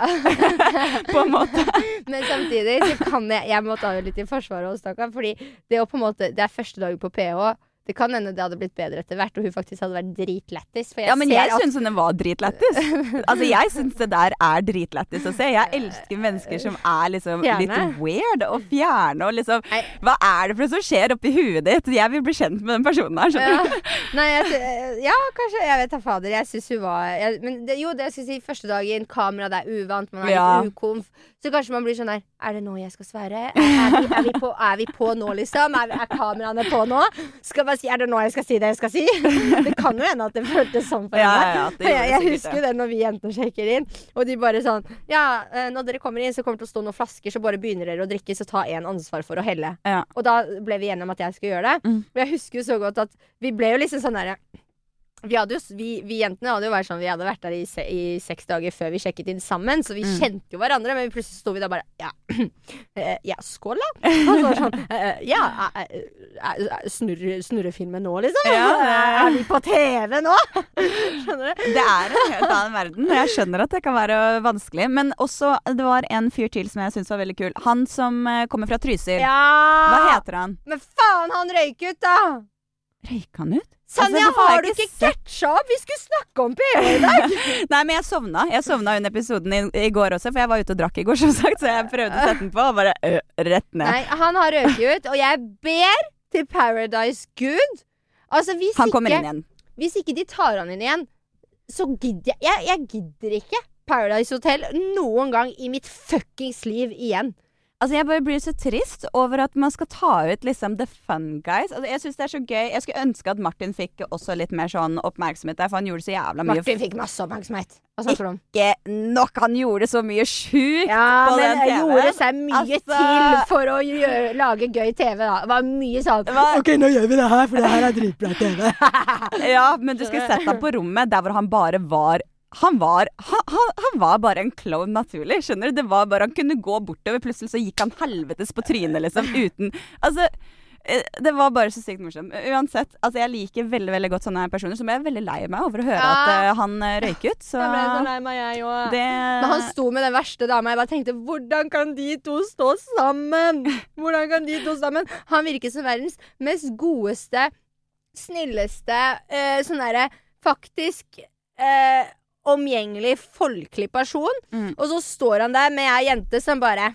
På en måte. Men samtidig så kan jeg Jeg må ta det litt i forsvaret hos stakkar, fordi det måte Det er første dag på PH. Det kan hende det hadde blitt bedre etter hvert, og hun faktisk hadde vært dritlættis. Ja, men ser jeg at syns hun var dritlættis. Altså, jeg syns det der er dritlættis å se. Jeg elsker mennesker som er liksom Fjerne. litt weird og fjerne og liksom Nei. Hva er det for noe som skjer oppi huet ditt? Jeg vil bli kjent med den personen her, skjønner ja. Nei, jeg, ja, kanskje. Jeg vet da fader. Jeg syns hun var jeg, Men det, jo, det jeg skulle si første dagen, kamera, det er uvant, man er Ja. litt ukomf. Så kanskje man blir sånn der Er det nå jeg skal svare? Er, er, vi, er, vi, på, er vi på nå, liksom? Er, er kameraene på nå? Skal bare si, Er det nå jeg skal si det jeg skal si? Det kan jo hende at det føltes sånn for Ja, henne. ja, jeg, jeg sikkert husker det. det når vi jentene sjekker inn, og de bare sånn Ja, eh, når dere kommer inn, så kommer det til å stå noen flasker, så bare begynner dere å drikke, så ta én ansvar for å helle. Ja. Og da ble vi enige om at jeg skulle gjøre det. Mm. Og jeg husker jo så godt at vi ble jo liksom sånn derre vi, hadde jo, vi, vi jentene hadde jo vært sånn Vi hadde vært der i, se, i seks dager før vi sjekket inn sammen, så vi Mm. kjente jo hverandre. Men plutselig sto vi der bare Ja, uh, ja skål, da. Og så sånn uh, Ja, uh, eh, eh, snurre, filmen nå, liksom? Ja. Er vi på TV nå? Skjønner du? Det er en helt annen verden. Jeg skjønner at det kan være vanskelig. Men også, det var en fyr til som jeg syntes var veldig kul. Han som kommer fra Trysil. Ja! Hva heter han? Men faen, han røyk ut, da! Røyk han ut? Sanja, Altså, har du ikke catcha opp? Vi skulle snakke om PH i dag! Nei, men jeg sovna. Jeg sovna under episoden i, i går også, for jeg var ute og drakk i går, som sagt. Så jeg prøvde å sette den på, og bare ø, rett ned. Nei, han har røket ut, og jeg ber til Paradise Good. Altså, hvis Han kommer ikke, inn igjen. hvis ikke de tar han inn igjen, så gidder jeg Jeg, jeg gidder ikke Paradise Hotel noen gang i mitt fuckings liv igjen. Altså, jeg bare blir så trist over at man skal ta ut liksom the fun guys. Altså, jeg synes det er så gøy. Jeg skulle ønske at Martin fikk også litt mer sånn oppmerksomhet der, for han gjorde så jævla mye Martin fikk masse oppmerksomhet. Hva snakker du om? ikke nok. Han gjorde så mye sjukt. Ja, på den TV-en. gjorde seg mye Altså- til for å gjøre, lage gøy TV, da. Det var mye sånn var- OK, nå gjør vi det her, for det her er dritbra TV. Ja, men du skulle sett ham på rommet der hvor han bare var han var, han, han, var bare en klovn naturlig. skjønner du? Det var bare, Han kunne gå bortover, plutselig så gikk han helvetes på trynet, liksom. Uten Altså, eh, det var bare så sykt morsomt. Uansett, altså jeg liker veldig veldig godt sånne personer, så ble jeg veldig lei meg over å høre Ja. at uh, han eh, røyk ut. Så Jeg ble så lei meg, jeg òg. det Men han sto med den verste dama. Jeg bare tenkte hvordan kan de to stå sammen? Hvordan kan de to sammen? Han virker som verdens mest godeste, snilleste, uh, sånn derre faktisk eh, omgjengelig, folkelig person. Mm. Og så står han der med ei jente som bare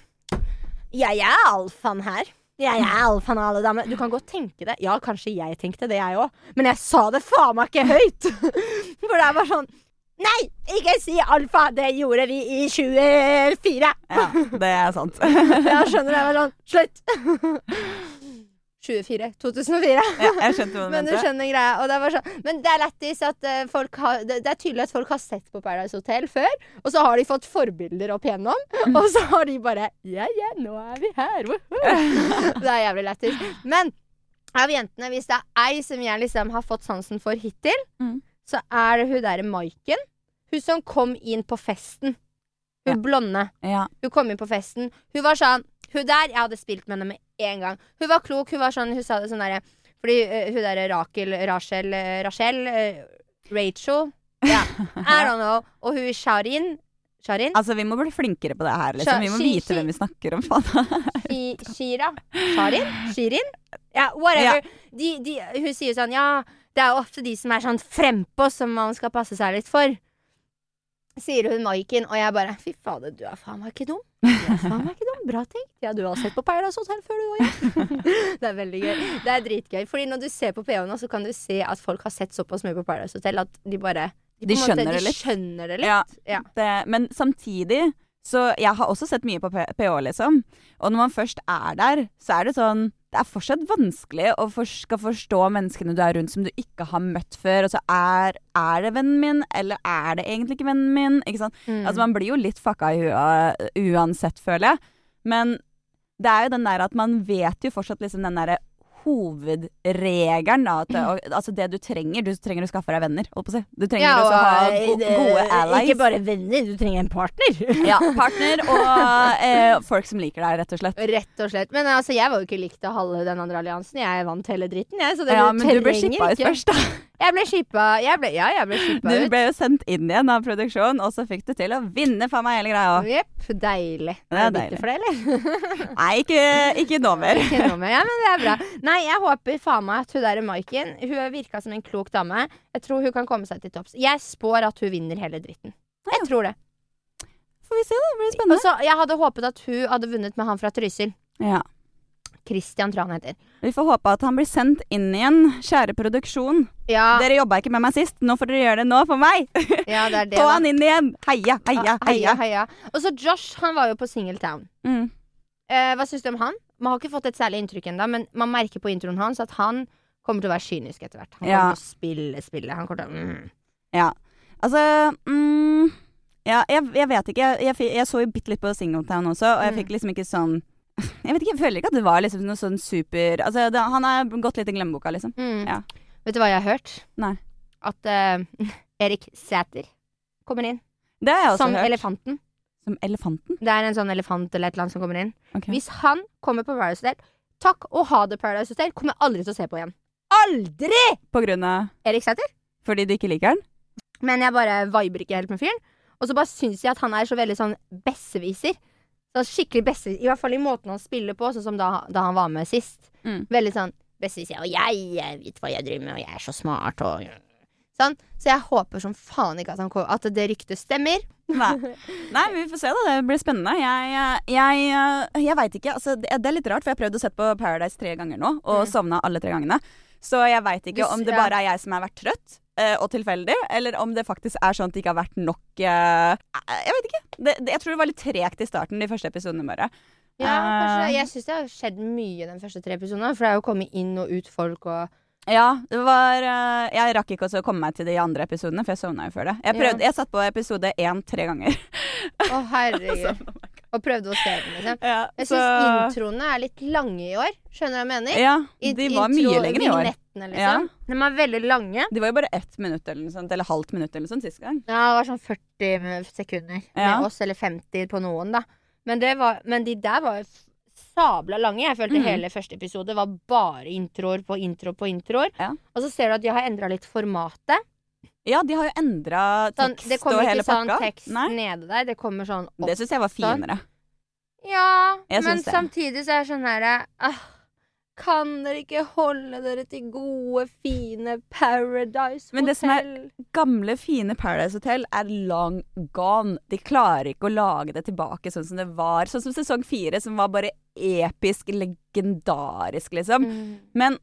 Jeg er alfaen her. Jeg er alfaen av alle damer. Du kan godt tenke det. Ja, kanskje jeg tenkte det, jeg òg. Men jeg sa det faen meg ikke høyt! For det er bare sånn Nei, ikke si alfa! Det gjorde vi i 24! Ja, det er sant. Jeg skjønner det. Jeg var sånn Slutt! 24. 2004. Ja, jeg skjønte hva du Men du skjønner greia. Og det, var sånn. Men det er lættis at eh, folk har det, er tydelig at folk har sett på Paradise Hotel før, og så har de fått forbilder opp igjennom, og så har de bare Ja, ja, nå er vi her! Woohoo!» det er jævlig lættis. Men av jentene, hvis det er ei som jeg liksom har fått sansen for hittil, Mm. så er det hun derre Maiken. Hun som kom inn på festen. Hun Ja. blonde. Ja. Hun kom inn på festen. Hun var sånn Hun der, jeg hadde spilt med henne med en gang. Hun var klok. Hun var sånn Hun sa det sånn derre Fordi uh, hun derre Rakel Rachel Rachel uh, Rachel Ja, I don't know. Og hun Sharin Sharin? Altså, vi må bli flinkere på det her, liksom. Vi må vite hvem vi snakker om. Shira? Sharin? Shirin? Ja, whatever. De, de, hun sier sånn Ja, det er jo ofte de som er sånn frempå, som man skal passe seg litt for. Sier hun Maiken, og jeg bare Fy fader, du er faen meg ikke dum. Du er faen meg ikke dum. Bra tenkt. Ja, du har sett på Paradise Hotel før, du òg, det er veldig gøy. Det er dritgøy. Fordi når du ser på PH nå, så kan du se at folk har sett såpass mye på Paradise Hotel at de bare De de, skjønner, måte- det de skjønner det litt. Ja. Ja. Det, men samtidig så jeg har også sett mye på PH, liksom. Og når man først er der, så er det sånn Det er fortsatt vanskelig å for, skal forstå menneskene du er rundt som du ikke har møtt før. Og så er, er det vennen min, eller er det egentlig ikke vennen min? Ikke sant? Mm. Altså Man blir jo litt fucka i huet uansett, føler jeg. Men det er jo den der at man vet jo fortsatt liksom den derre hovedregelen, da. At, og, altså det du trenger. Du trenger å skaffe deg venner, holdt på å si. Du trenger Ja, også å ha go eh, gode allies. Ikke bare venner, du trenger en partner. Ja, partner og eh, folk som liker deg, rett og slett. Rett og slett. Men altså, jeg var jo ikke likt av halve den andre alliansen. Jeg vant hele dritten, jeg. Så det Ja, men du ble shippa ut først, da. Jeg ble shippa Ja, jeg ble shippa Du ble jo sendt inn igjen av produksjonen, og så fikk du til å vinne faen meg hele greia. Jepp. Deilig. Det er deilig. for det, eller? Nei, ikke, ikke nå mer. Ikke nå mer. Ja, men det er bra. Nei, jeg håper faen meg at hun der Maiken Hun virka som en klok dame. Jeg tror hun kan komme seg til topps. Jeg spår at hun vinner hele dritten. Jeg tror det. Får vi se, da. Det blir spennende. Også, jeg hadde håpet at hun hadde vunnet med han fra Trysil. Ja. Christian, tror jeg han heter. Vi får håpe at han blir sendt inn igjen. Kjære produksjon. Ja, Dere jobba ikke med meg sist, nå får dere gjøre det nå for meg. ja det er det. Få han inn igjen. Heia, heia, Ah, heia, heia. heia. Og så Josh, han var jo på Singletown. Mm. eh, hva syns du om han? Man har ikke fått et særlig inntrykk ennå, men man merker på introen hans at han kommer til å være kynisk etter hvert. Han Ja. kommer til å spille spillet. Han kommer til å mm. Ja. Altså mm, Ja, jeg, jeg vet ikke. Jeg, jeg, jeg så jo bitte litt på Singletown også, og jeg Mm. fikk liksom ikke sånn Jeg vet ikke, jeg føler ikke at det var liksom noe sånn super Altså, det, han er gått litt i glemmeboka, liksom. Mm. Ja. Vet du hva jeg har hørt? Nei. At uh, Erik Sæter kommer inn. Det har jeg også Som hørt. elefanten. Som elefanten? Det er en sånn elefant eller et eller annet som kommer inn. Okay. Hvis han kommer på Paradise Hotel, takk og ha det Paradise Hotel, kommer jeg aldri til å se på igjen. Aldri! På grunn av Erik Sæter. Fordi du ikke liker han? Men jeg bare viber ikke helt med fyren. Og så bare syns jeg at han er så veldig sånn besserwisser. Så skikkelig besserwisser. I hvert fall i måten han spiller på, sånn som da, da han var med sist. Mm. Veldig sånn besserwisser. Og jeg, jeg vet hva jeg driver med, og jeg er så smart, og Sånn. Så jeg håper som faen ikke at, han, at det ryktet stemmer. Nei. Nei, vi får se, da. Det blir spennende. Jeg, jeg, jeg veit ikke. Altså, det det er litt rart, for jeg har prøvd å sette på Paradise tre ganger nå, og Mm. sovna alle tre gangene. Så jeg veit ikke Du om det bare er jeg som har vært trøtt og tilfeldig, eller om det faktisk er sånn at det ikke har vært nok eh, Jeg vet ikke. Det, det, jeg tror det var litt tregt i starten, de første episodene bare. Ja, kanskje, Eh. jeg syns det har skjedd mye de første tre episodene. For det er jo kommet inn og ut folk og Ja, det var eh, Jeg rakk ikke også å komme meg til de andre episodene, for jeg sovna jo før det. Jeg, prøvde, jeg satt på episode én tre ganger. Å, herregud. og prøvde å se den, liksom. Ja, Jeg syns introene er litt lange i år. Skjønner du hva jeg mener? Ja, de var mye lenger i år. Liksom. liksom. De var veldig lange. De var jo bare ett minutt eller noe sånt, eller halvt minutt eller noe sånt sist gang. Ja, det var sånn 40 sekunder Ja. med oss, eller 50 på noen, da. Men, det var, men de der var jo sabla lange. Jeg følte mm. hele første episode var bare introer på intro på introer. Ja. Og så ser du at de har endra litt formatet. Ja, de har jo endra Sånn, tekst det kommer ikke sånn pakka. tekst Nei, nede der. Det kommer sånn opp. det syns jeg var finere. Ja, Jeg men samtidig så er det sånn herre ah, Kan dere ikke holde dere til gode, fine Paradise Hotel? Men det som er- Gamle, fine Paradise Hotel er long gone. De klarer ikke å lage det tilbake sånn som det var. Sånn som sesong fire, som var bare episk, legendarisk, liksom. Mm. Men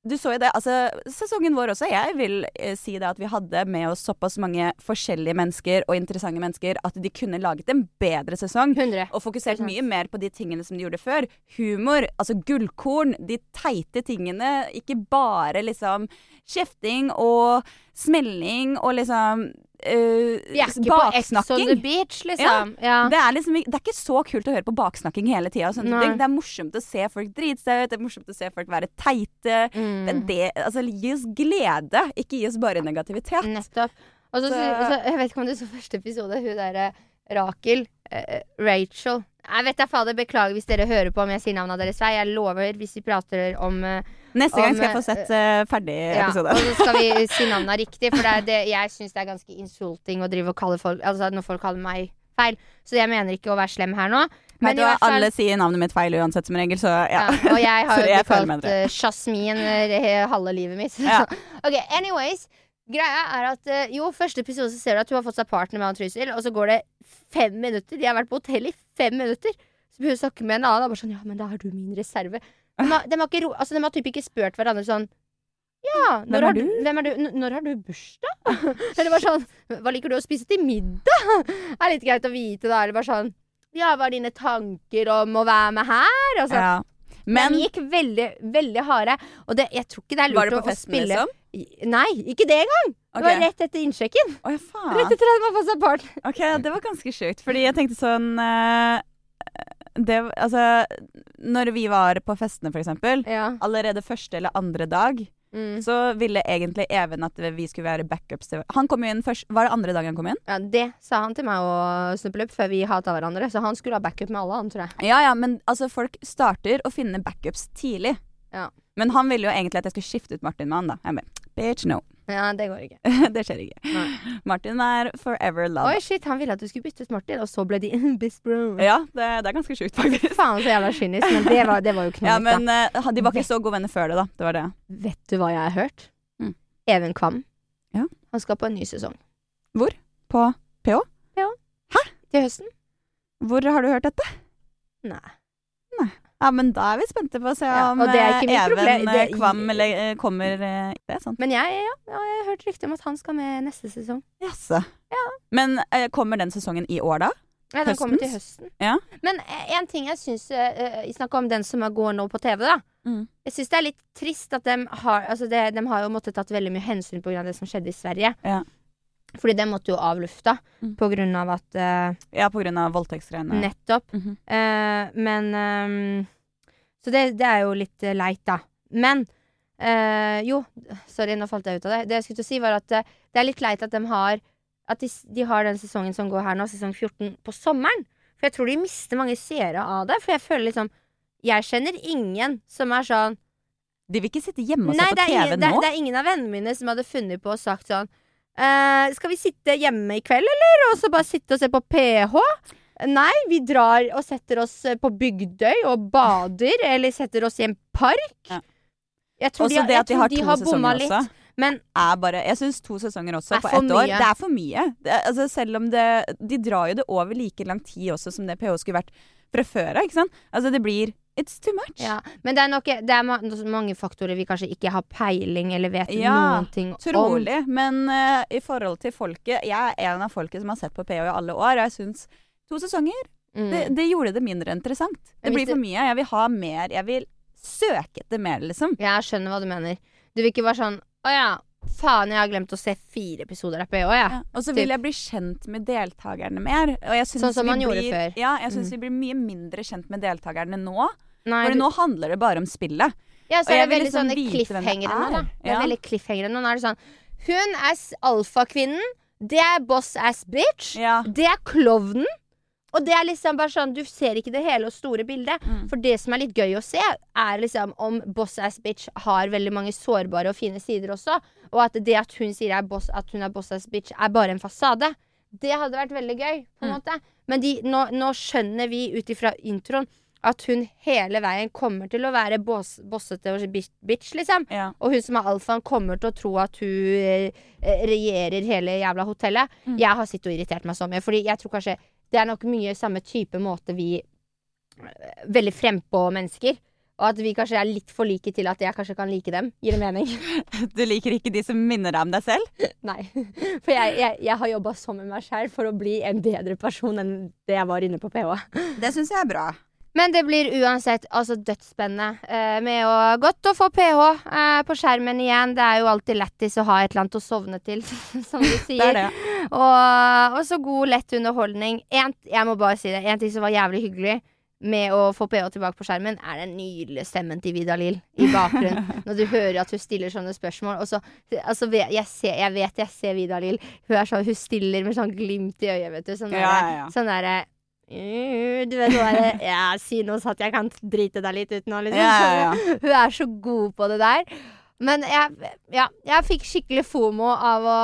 du så jo det, altså sesongen vår også. Jeg vil eh, si det at vi hadde med oss såpass mange forskjellige mennesker og interessante mennesker at de kunne laget en bedre sesong. 100. Og fokusert mye mer på de tingene som de gjorde før. Humor, altså gullkorn, de teite tingene. Ikke bare liksom kjefting og smelling og liksom uh, Vi er ikke på Ex on the. Beach, liksom. Ja. Det er, liksom, det er ikke så kult å høre på baksnakking hele tida. Sånn. Det, er morsomt å se folk drite seg ut, det er morsomt å se folk være teite. Mm. Det, er det, altså, gi oss glede, ikke gi oss bare negativitet. Nettopp. Og så, Jeg vet ikke om du så første episode. Hun derre Rakel. Uh, Rachel. Jeg vet da fader, Beklager hvis dere hører på om jeg sier navnet deres feil. Jeg lover hvis vi prater om eh, Neste gang skal jeg få sett uh, ferdig Ja, episode. og så skal vi si navnet riktig, for det er det, jeg syns det er ganske insulting å drive og kalle folk Altså når folk kaller meg feil. Så jeg mener ikke å være slem her nå. Men du i hvert fall- alle sier navnet mitt feil uansett, som regel, så ja. ja, og jeg har jo blitt kalt uh, Jasmin halve livet mitt. Ja. ok, anyways. Greia er at uh, jo, første episode så ser du at hun har fått seg partner med han Trysil, og så går det fem minutter. De har vært på hotell i fem minutter. Så begynner hun å snakke med en annen, og bare sånn Ja, men da er du min reserve. De har, de har, ikke, altså, de har typ ikke spurt hverandre sånn Ja, når har du? Hvem er du? Når har du bursdag? Eller bare sånn Hva liker du å spise til middag? Det er litt greit å vite, da. Eller bare sånn Ja, hva er dine tanker om å være med her? Altså, ja. Men de gikk veldig, veldig harde. Og det, jeg tror ikke det er lurt var det å- på festen, spille liksom? Nei, ikke det engang! Det var rett etter innsjekken. Oh, ja. Rett etter at man fått seg partner. Ok, det var ganske sjukt. Fordi jeg tenkte sånn eh, det, Altså, når vi var på festene, for eksempel, Ja. allerede første eller andre dag, Mm. så ville egentlig Even at vi skulle være backups til Han kom jo inn først Var det andre dagen han kom inn? ja, Det sa han til meg og Snuppelup før vi hata hverandre, så han skulle ha backup med alle, han, tror jeg. Ja ja, men altså, folk starter å finne backups tidlig. Ja. Men han ville jo egentlig at jeg skulle skifte ut Martin med han, da. Jeg bare, Bitch, no. Ja, det går ikke. det skjer ikke. Nei. Martin er forever love. Oi, shit, han ville at du skulle bytte ut Martin, og så ble de best bro. Ja, det, det er ganske sjukt, faktisk. Faen, så jævla kynisk, men det var, det var jo knall. Ja, men uh, de var ikke så gode venner før det, da. Det var det. Vet du hva jeg har hørt? Mm. Even Kvam. Ja. Han skal på en ny sesong. Hvor? På PH? Til høsten? Hvor har du hørt dette? Nei. Ja, men da er vi spente på å se Ja, om eh. Even eh, Det- Kvam eller, eh, kommer eh, Det er sant. Men jeg, ja, ja, jeg har hørt rykte om at han skal med neste sesong. Jaså. Men eh, kommer den sesongen i år, da? Ja, den kommer til høsten. Ja. Men eh, en ting jeg syns uh, snakker om den som går nå på TV, da. Mm. Jeg syns det er litt trist at de har Altså, det, de har jo måttet tatt veldig mye hensyn pga. det som skjedde i Sverige. Ja. Fordi det måtte jo avlufta Mm. på grunn av at uh, Ja, på grunn av voldtektsgreiene. Nettopp. Mm -hmm. uh, men um, Så det, det er jo litt leit, da. Men uh, jo, sorry, nå falt jeg ut av det. Det jeg skulle til å si, var at det er litt leit at de har At de, de har den sesongen som går her nå, sesong 14, på sommeren. For jeg tror de mister mange seere av det. For jeg føler liksom Jeg kjenner ingen som er sånn De vil ikke sitte hjemme og se på TV nå. Nei, det er ingen av vennene mine som hadde funnet på og sagt sånn eh, Skal vi sitte hjemme i kveld, eller? Og så bare sitte og se på PH? Nei, vi drar og setter oss eh, på Bygdøy og bader, eller setter oss i en park. Ja. Jeg tror Også de, det at de har to har litt. Men er bare Jeg syns to sesonger også på ett år, det er for mye. Det altså, selv om det De drar jo det over like lang tid også som det PH skulle vært fra før av. Altså det blir It's too much. Ja, men det er, nok, det er ma mange faktorer vi kanskje ikke har peiling eller vet Ja, noen ting om. Ja, Trolig. Men uh, i forhold til folket Jeg er en av folket som har sett på PH i alle år, og jeg syns to sesonger Mm. det, det gjorde det mindre interessant. Det blir for mye. Jeg vil ha mer. Jeg vil søke etter mer, liksom. Jeg skjønner hva du mener. Du vil ikke bare sånn Å ja, faen, jeg har glemt å se fire episoder av PH, jeg. Ja. Og så vil jeg bli kjent med deltakerne mer. Sånn som man gjorde blir, før. Ja, jeg syns Mm. vi blir mye mindre kjent med deltakerne nå. Nei, For du- nå handler det bare om spillet. Ja, så er det veldig sånn sånne det cliffhangere nå, da. Det er Ja. veldig cliffhangere nå. Nå er det sånn Hun er alfakvinnen. Det er boss ass bitch. Ja. Det er klovnen. Og det er liksom bare sånn Du ser ikke det hele og store bildet. Mm. For det som er litt gøy å se, er liksom om boss ass bitch har veldig mange sårbare og fine sider også. Og at det at hun sier er boss, at hun er boss ass bitch, er bare en fasade. Det hadde vært veldig gøy, på en Mm. måte. Men de, nå, nå skjønner vi ut ifra introen at hun hele veien kommer til å være boss, bossete og bitch, liksom. Ja. Og hun som er alfaen, kommer til å tro at hun eh, eh, regjerer hele jævla hotellet. Mm. Jeg har sittet og irritert meg så mye, Fordi jeg tror kanskje det er nok mye samme type måte vi eh, Veldig frempå mennesker. Og at vi kanskje er litt for like til at jeg kanskje kan like dem. Gir det mening? Du liker ikke de som minner deg om deg selv? Nei. For jeg, jeg, jeg har jobba sånn med meg sjøl for å bli en bedre person enn det jeg var inne på PH. Det syns jeg er bra. Men det blir uansett altså dødsspennende eh, med å Godt å få PH eh, på skjermen igjen. Det er jo alltid lættis å ha et eller annet å sovne til, som du Det sier. er det. Og, og så god, lett underholdning. En, jeg må bare si det. En ting som var jævlig hyggelig med å få PH tilbake på skjermen, er den nydelige stemmen til Vidar-Lill i bakgrunnen. Når du hører at hun stiller sånne spørsmål. Og så, altså, jeg, ser, jeg vet jeg ser Vidar-Lill. Hun, er så, hun stiller med sånn glimt i øyet, vet du. Sånn Ja, derre ja, ja. sånn derre «Øh, Du vet sånn derre Ja, si noe sånn at jeg kan drite deg litt ut nå, liksom. Ja, ja, ja. Hun er så god på det der. Men jeg, ja, jeg fikk skikkelig fomo av å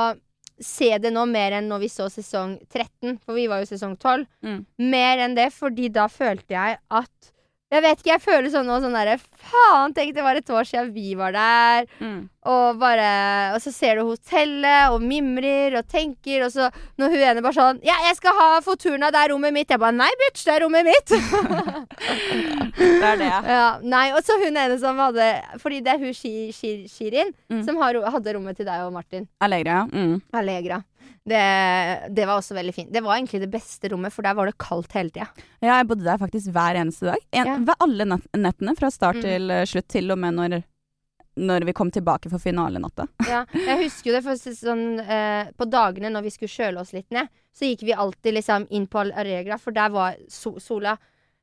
se det nå mer enn når vi så sesong 13, for vi var jo sesong 12. Mm. Mer enn det, fordi da følte jeg at Jeg vet ikke, jeg føler sånn nå sånn derre Faen, tenk det var et år siden vi var der. Mm. Og bare Og så ser du hotellet og mimrer og tenker, og så når hun ene bare sånn Ja, jeg skal ha Fortuna, det er rommet mitt. Jeg bare Nei, bitch, det er rommet mitt. Det er det. ja, nei, og så hun ene som hadde Fordi det er hun Shi- Shi- Shirin Mm. som har, hadde rommet til deg og Martin. Allegra. Mm. Allegra. Det, det var også veldig fint. Det var egentlig det beste rommet, for der var det kaldt hele tida. Ja, jeg bodde der faktisk hver eneste dag. En, Ja. Alle nett- nettene fra start Mm. til eh, slutt, til og med når, når vi kom tilbake for finalenatta. Ja, jeg husker jo det, for sånn, eh, på dagene når vi skulle kjøle oss litt ned, så gikk vi alltid liksom inn på Allegra, for der var so sola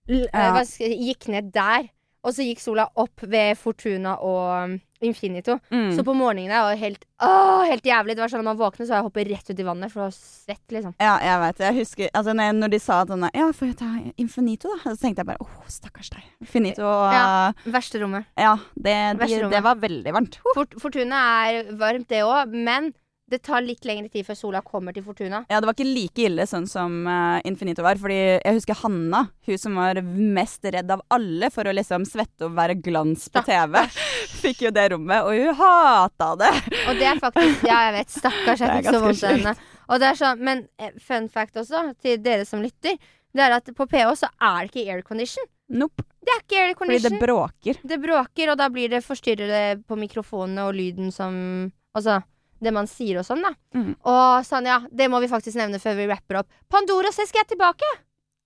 eh, Ja. si, Gikk ned der, og så gikk sola opp ved Fortuna og um, Infinito. Mm. Så på morgenen der var det helt, åh, helt jævlig. Det var sånn at man våkner, så jeg hopper rett ut i vannet, for det var svett, liksom. Ja, jeg vet Jeg husker altså, når, de sa at sånn Ja, får jeg ta Infinito, da? Så tenkte jeg bare åh, stakkars deg. Finito og Ja. ja, Verste rommet. det, Verste rommet. det var veldig varmt. Fort Fortuna er varmt, det òg, men det tar litt lengre tid før sola kommer til Fortuna. Ja, det var ikke like ille sånn som uh, Infinito var. Fordi jeg husker Hanna, hun som var mest redd av alle for å liksom svette og være glans på TV, fikk jo det rommet, og hun hata det. Og det er faktisk Ja, jeg vet. Stakkars, jeg fikk så vondt av henne. Og det er sånn, men eh, fun fact også, til dere som lytter, det er at på PH så er det ikke aircondition. Nope. Det er ikke Fordi aircondition. det bråker. Det bråker, og da blir det forstyrrere på mikrofonene og lyden som Altså det man sier og sånn, da. Mm. Og Sanja, det må vi faktisk nevne før vi rapper opp. Pandora se, skal jeg tilbake!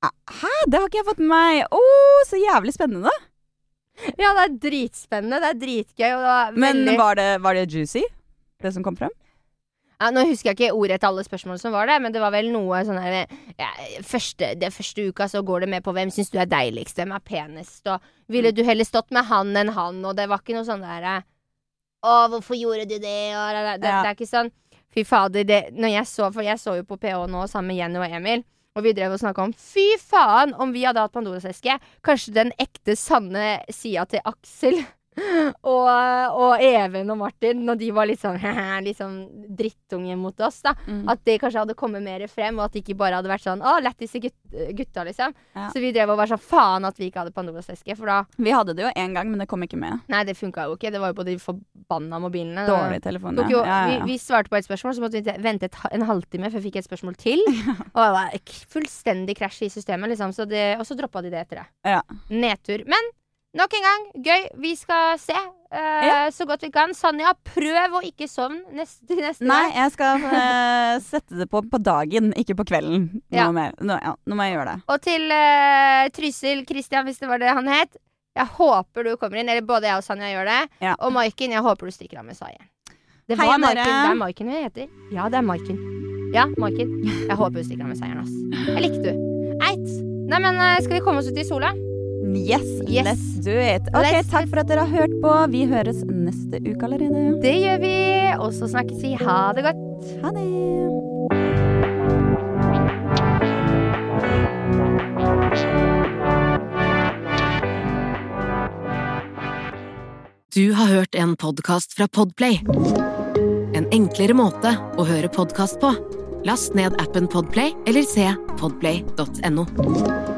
Hæ, det har ikke jeg fått med meg. Å, så jævlig spennende. Ja, det er dritspennende. Det er dritgøy. Det var Men var det, var det juicy, det som kom frem? ja, Nå husker jeg ikke ordet til alle spørsmålene som var det, men det var vel noe sånn her ja, første, Det første uka så går det med på hvem syns du er deiligst, hvem er penest, og ville du heller stått med han enn han, og det var ikke noe sånn derre Å, hvorfor gjorde du det? Og det, det, Ja. det er ikke sånn Fy fader, det Når jeg så For jeg så jo på PH nå sammen med Jenny og Emil. Og vi drev og snakka om Fy faen, om vi hadde hatt Pandoras eske! Kanskje den ekte, sanne sida til Aksel og, og Even og Martin, når de var litt sånn sånn drittunge mot oss, da. Mm. At det kanskje hadde kommet mer frem, og at det ikke bare hadde vært sånn Å, lættis i gut gutta, liksom. Ja. Så vi drev og var sånn faen at vi ikke hadde Pandoras eske, for da Vi hadde det jo én gang, men det kom ikke med. Nei, det funka jo ikke. Det var jo på de forbanna mobilene. Dårlig telefon. Jo, ja, ja, ja. Vi, vi svarte på et spørsmål, så måtte vi vente et, en halvtime før vi fikk et spørsmål til. Og det var fullstendig krasj i systemet, liksom. Så det, og så droppa de det etter det. Ja. Nedtur. Men nok en gang, gøy. Vi skal se uh, Ja. så godt vi kan. Sanja, prøv å ikke sovne neste, neste Nei, gang. jeg skal uh, sette det på på dagen, ikke på kvelden. Nå, Ja. mer. Nå, ja, nå må jeg gjøre det. Og til uh, Trysil Christian, hvis det var det han het. Jeg håper du kommer inn. Eller både jeg og Sanja gjør det. Og Maiken, jeg håper du stikker av med seieren. Det var Maiken. Det er Maiken hun heter. Ja, det er Maiken. Ja, Maiken. Jeg håper du stikker av med seieren, ass. Jeg likte du. Eit. Nei, men eh, skal vi komme oss ut i sola? Yes, Yes. let's do it. Ok, Let's Takk for at dere har hørt på. Vi høres neste uke allerede. Det gjør vi. Og så snakkes vi. Ha det godt. Ha det. Du har hørt en podkast fra Podplay. En enklere måte å høre podkast på. Last ned appen Podplay eller se podplay.no.